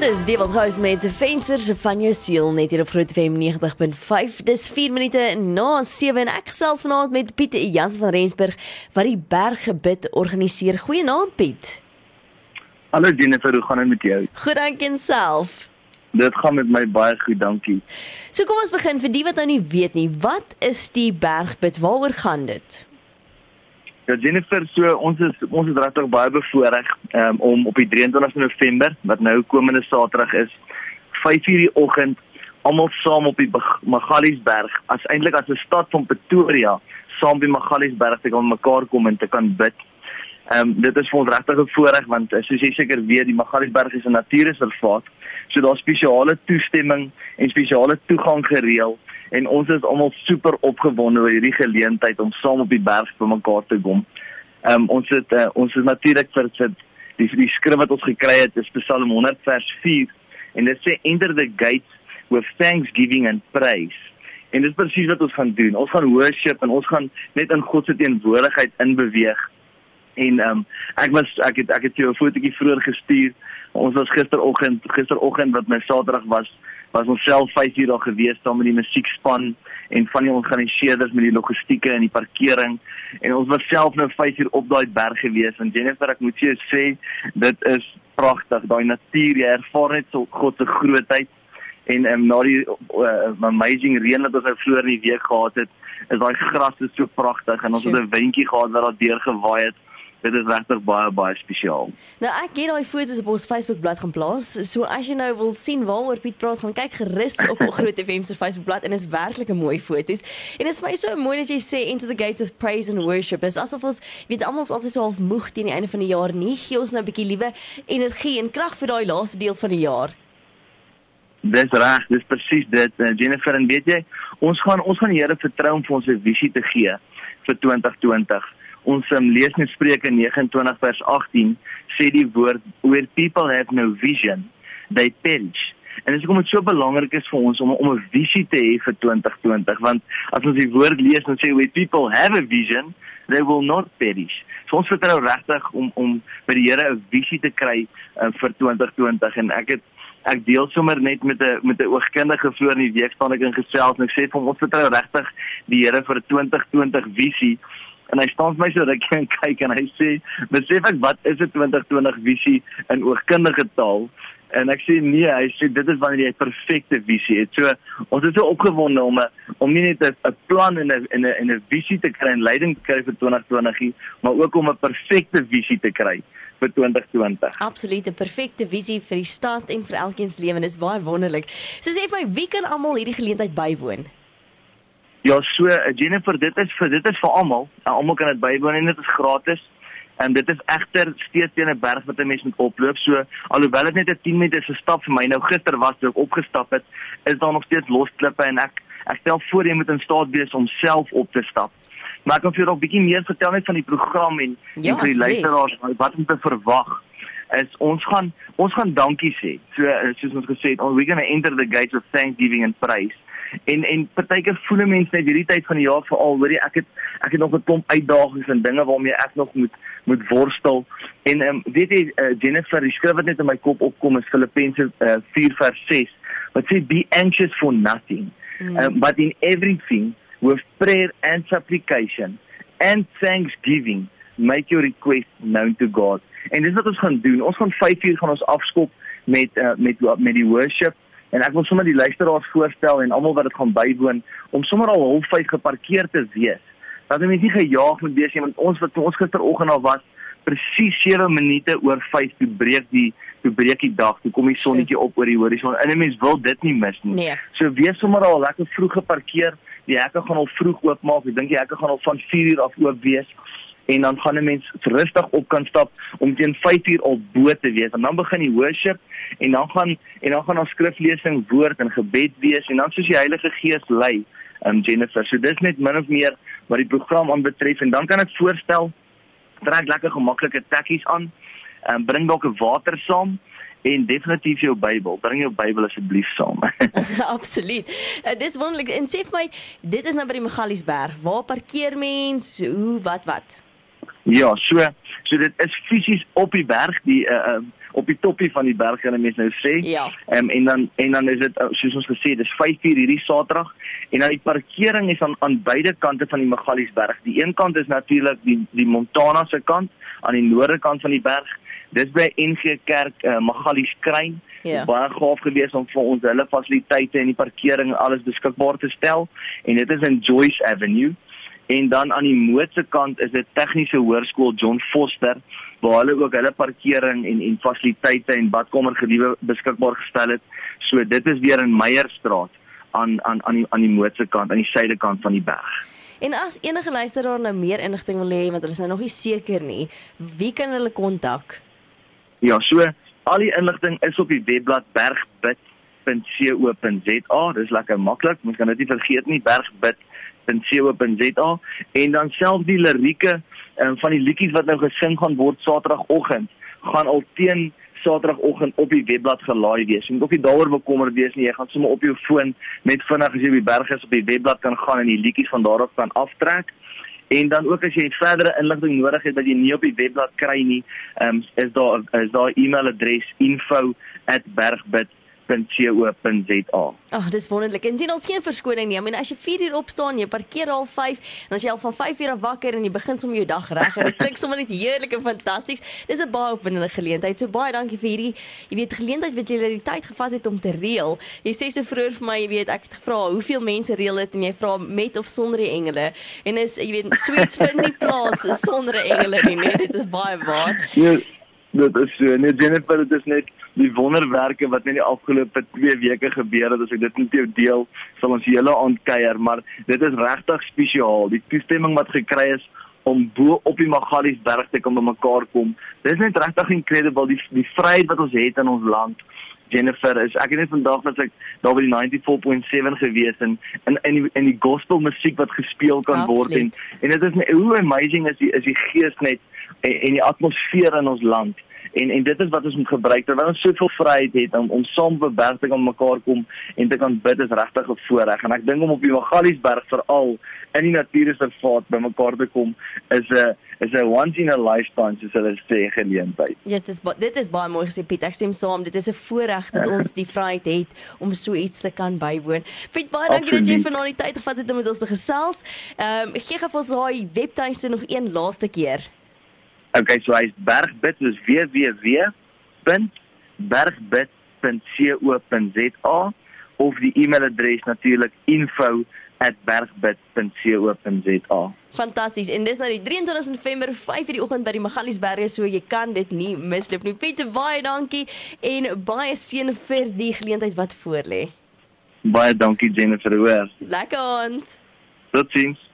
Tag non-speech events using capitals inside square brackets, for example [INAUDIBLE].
Dis die wat huis met die vensters van jou siel net hier op Groot FM 90.5. Dis 4 minute na 7 en ek gesels vanaand met Piet Jans van Rensburg wat die berggebid organiseer. Goeienaand Piet. Hallo Jennifer, hoe gaan dit met jou? Goed, dankie en self. Dit gaan met my baie goed, dankie. So kom ons begin vir die wat nou nie weet nie, wat is die bergbid? Waaroor gaan dit? Ja Jennifer, so ons is ons is regtig baie bevoorreg um, om op die 23 November, wat nou komende Saterdag is, 5:00 die oggend almal saam op die Magaliesberg, as eintlik as 'n stad van Pretoria, saam by Magaliesberg te kan mekaar kom en te kan bid. Ehm um, dit is vir ons regtig 'n voorreg want soos jy seker weet, die Magaliesberg is 'n natuurreservaat. So daar's spesiale toestemming en spesiale toegang gereël en ons is almal super opgewonde oor hierdie geleentheid om saam op die berg bymekaar te kom. Ehm um, ons het uh, ons is natuurlik vir sit die die skrif wat ons gekry het is Psalm 100 vers 4 en dit sê enter the gates with thanksgiving and praise. En dit is presies wat ons gaan doen. Ons gaan worship en ons gaan net in God se teenwoordigheid inbeweeg. En ehm um, ek was ek het ek het jou 'n fotootjie vroeër gestuur. Ons was gisteroggend gisteroggend wat my Saterdag was was ons self 5 uur daar gewees saam met die musiekspan en van die organiseerders met die logistieke en die parkering. En ons was self nou 5 uur op daai berg gewees. En Jennifer ek moet jou sê dit is pragtig. Daai natuur jy ervaar net so God se grootheid. En um, na die uh, amazing reën wat ons nou vroeër in die week gehad het is daai gras is so pragtig. En ons het 'n windjie gehad wat daar deur gewaai het dit is regtig baie baie spesiaal. Nou ek het daai foto's op ons Facebook bladsy gaan plaas. So as jy nou wil sien waaroor Piet praat, gaan kyk gerus op ons [LAUGHS] Groot FM se Facebook bladsy en is werklik 'n mooi foto's. En dit is vir my so mooi dat jy sê into the gates of praise and worship. Dis asof ons weet almal is altyd so half moeg teen die einde van die jaar nie. Gee ons nou 'n bietjie liewe energie en krag vir daai laaste deel van die jaar. Dis reg, dis presies dit. Uh, Jennifer en weet jy, ons gaan ons gaan die Here vertrou om vir ons 'n visie te gee vir 2020 ons um, lees in Spreuke 29 vers 18 sê die woord where people have no vision they perish. En dit is kom so belangrik is vir ons om om 'n visie te hê vir 2020 want as ons die woord lees dan sê where people have a vision they will not perish. So ons vertrou regtig om om by die Here 'n visie te kry uh, vir 2020 en ek het ek deel sommer net met 'n met 'n oogkundige vroeër in die week staan ek in gesels en ek sê vir hom ons vertrou regtig die Here vir 'n 2020 visie en hy staan vir my so rukkie en [LAUGHS] kyk en hy sê besef ek wat is 'n 2020 visie in oogkundige taal en ek sê nee hy sê dit is wanneer jy 'n perfekte visie het so ons is so opgewonde om 'n om nie net 'n plan en 'n en 'n en 'n visie te kry en leiding te kry vir 2020 nie maar ook om 'n perfekte visie te kry vir 2020. Absoluut 'n perfekte visie vir die stad en vir elkeen se lewe. Dit is baie wonderlik. So sê vir my, wie kan almal hierdie geleentheid bywoon? Ja, so uh, Jennifer, dit is vir dit is vir almal. Uh, almal kan dit bywoon en dit is gratis. En dit is egter steeds teen 'n berg wat 'n mens moet oploop. So alhoewel dit net 'n 10 minute se stap vir my nou gister was toe ek opgestap het, is daar nog steeds los klippe en ek ek stel voor jy moet in staat wees om self op te stap. Maar ek kan vir jou 'n bietjie meer vertel net van die program en ja, vir die luisteraars wat om te verwag. Is ons gaan ons gaan dankie sê. So soos ons gesê het, oh, we're going to enter the gates of thanksgiving and praise en en partykeer voel mense net hierdie tyd van die jaar veral hoorie ek het ek het nog 'n klomp uitdagings en dinge waarmee ek nog moet moet worstel. En um, weet jy uh, Jennifer die skrif wat net in my kop opkom is Filippense uh, 4 vers 6 wat sê be anxious for nothing. Mm. um, but in everything with prayer and supplication and thanksgiving make your request known to God. En dis wat ons gaan doen. Ons gaan 5 uur gaan ons afskop met uh, met met die worship En ek wil sommer die luisteraars voorstel en almal wat dit gaan bywoon om sommer al half 5 geparkeer te wees. Dat mense nie gejaag moet wees nie want ons wat ons gisteroggend al was presies 7 minute oor 5 toe breek die toe breek die dag. Toe kom die sonnetjie op oor die horison. En 'n mens wil dit nie mis nie. Nee. So wees sommer al lekker vroeg geparkeer. Die hekke gaan al vroeg oopmaak. Ek dink die hekke gaan al van 4 uur af oop wees en dan gaan 'n mens rustig op kan stap om teen 5 uur al bo te wees en dan begin die worship en dan gaan en dan gaan ons skriflesing woord en gebed wees en dan soos die Heilige Gees lei um Jennifer so dis net min of meer wat die program aanbetref en dan kan ek voorstel trek lekker gemaklike tekkies aan um bring dalk 'n water saam en definitief jou Bybel. Bring jou Bybel asseblief saam. [LAUGHS] [LAUGHS] Absoluut. Uh, dis wonderlik. En sê vir my, dit is nou by die Magaliesberg. Waar parkeer mens? Hoe wat wat? Ja, so so dit is fisies op die berg die uh, uh op die toppie van die berg en mense nou sê. Ja. Um, en dan en dan is dit uh, soos ons gesê, dis 5:00 hierdie Saterdag en dan die parkering is aan aan beide kante van die Magaliesberg. Die een kant is natuurlik die die Montana se kant aan die noorde kant van die berg. Dis by NG Kerk uh, Magalies Kruin. Ja. Baie gaaf gewees om vir ons hulle fasiliteite en die parkering en alles beskikbaar te stel en dit is in Joyce Avenue en dan aan die mootse kant is dit tegniese hoërskool John Foster waar hulle ook hulle parkering en en fasiliteite en badkamer gediewe beskikbaar gestel het. So dit is weer in Meyerstraat aan aan aan die aan die mootse kant aan die suidekant van die berg. En as enige luisteraar nou meer inligting wil hê want hulle is nou nog nie seker nie, wie kan hulle kontak? Ja, so al die inligting is op die webblad bergbit.co.za. Dis lekker maklik. Mens kan dit nie vergeet nie, bergbit.co.za en dan self die lirieke um, van die liedjies wat nou gesing gaan word Saterdagoggend gaan al teen Saterdagoggend op die webblad gelaai wees. Jy moet ook nie daaroor bekommerd wees nie. Jy gaan sommer op jou foon net vinnig as jy op die berg is op die webblad kan gaan en die liedjies van daar af kan aftrek. En dan ook as jy verdere inligting nodig het wat jy nie op die webblad kry nie, um, is daar is daar e-mailadres info@bergbit www.co.za. Ag, oh, dis wonderlik. En sien ons geen verskoning nie. I mean, as jy 4 uur opstaan, jy parkeer al 5 en as jy al van 5 uur af wakker en jy begin sommer jou dag reg en dit klink sommer net heerlik en fantasties. Dis 'n baie opwindende geleentheid. So baie dankie vir hierdie, jy weet, geleentheid wat jy die tyd gevat het om te reël. Jy sê so vroeër vir my, jy weet, ek het gevra hoeveel mense reël dit en jy vra met of sonder die engele. En is jy weet, sweets vind nie plaas sonder engele nie. Nee, dit is baie waar. Ja, dit is so. Nee, Jennifer, dit is net die wonderwerke wat net die afgelope 2 weke gebeur het as ek dit net jou deel sal ons hele aand kuier maar dit is regtig spesiaal die toestemming wat gekry is om bo op die Magaliesberg te kom bymekaar kom dit is net regtig incredible die die vryheid wat ons het in ons land Jennifer is ek het net vandag as ek daar by die 94.7 gewees en in in die, in die gospel musiek wat gespeel kan Absoluut. word en en dit is hoe amazing is die is die gees net en, en die atmosfeer in ons land en en dit is wat ons moet gebruik terwyl ons soveel vryheid het om om saam op 'n berg te kan mekaar kom en te kan bid is regtig 'n voorreg en ek dink om op die Magaliesberg veral in die natuurreservaat by mekaar te kom is 'n is 'n once in a lifetime soos hulle sê geleentheid. Ja, dit is dit is baie mooi gesê Piet. Ek stem saam. Dit is 'n voorreg dat ons die vryheid het om so iets te kan bywoon. Piet, baie dankie dat jy vanaand die tyd gevat het om met ons te gesels. Ehm um, gee gou vir ons daai webtuiste nog een laaste keer. Okay, so hy's bergbit soos www.bergbit.co.za of die e-mailadres natuurlik info@bergbit.co.za. Fantasties. En dis nou die 23 November 5:00 die oggend by die Magaliesberge, so jy kan dit nie misloop nie. Pieter, baie dankie en baie seën vir die geleentheid wat voorlê. Baie dankie Jennifer Hoër. Lekker aand. Totsiens.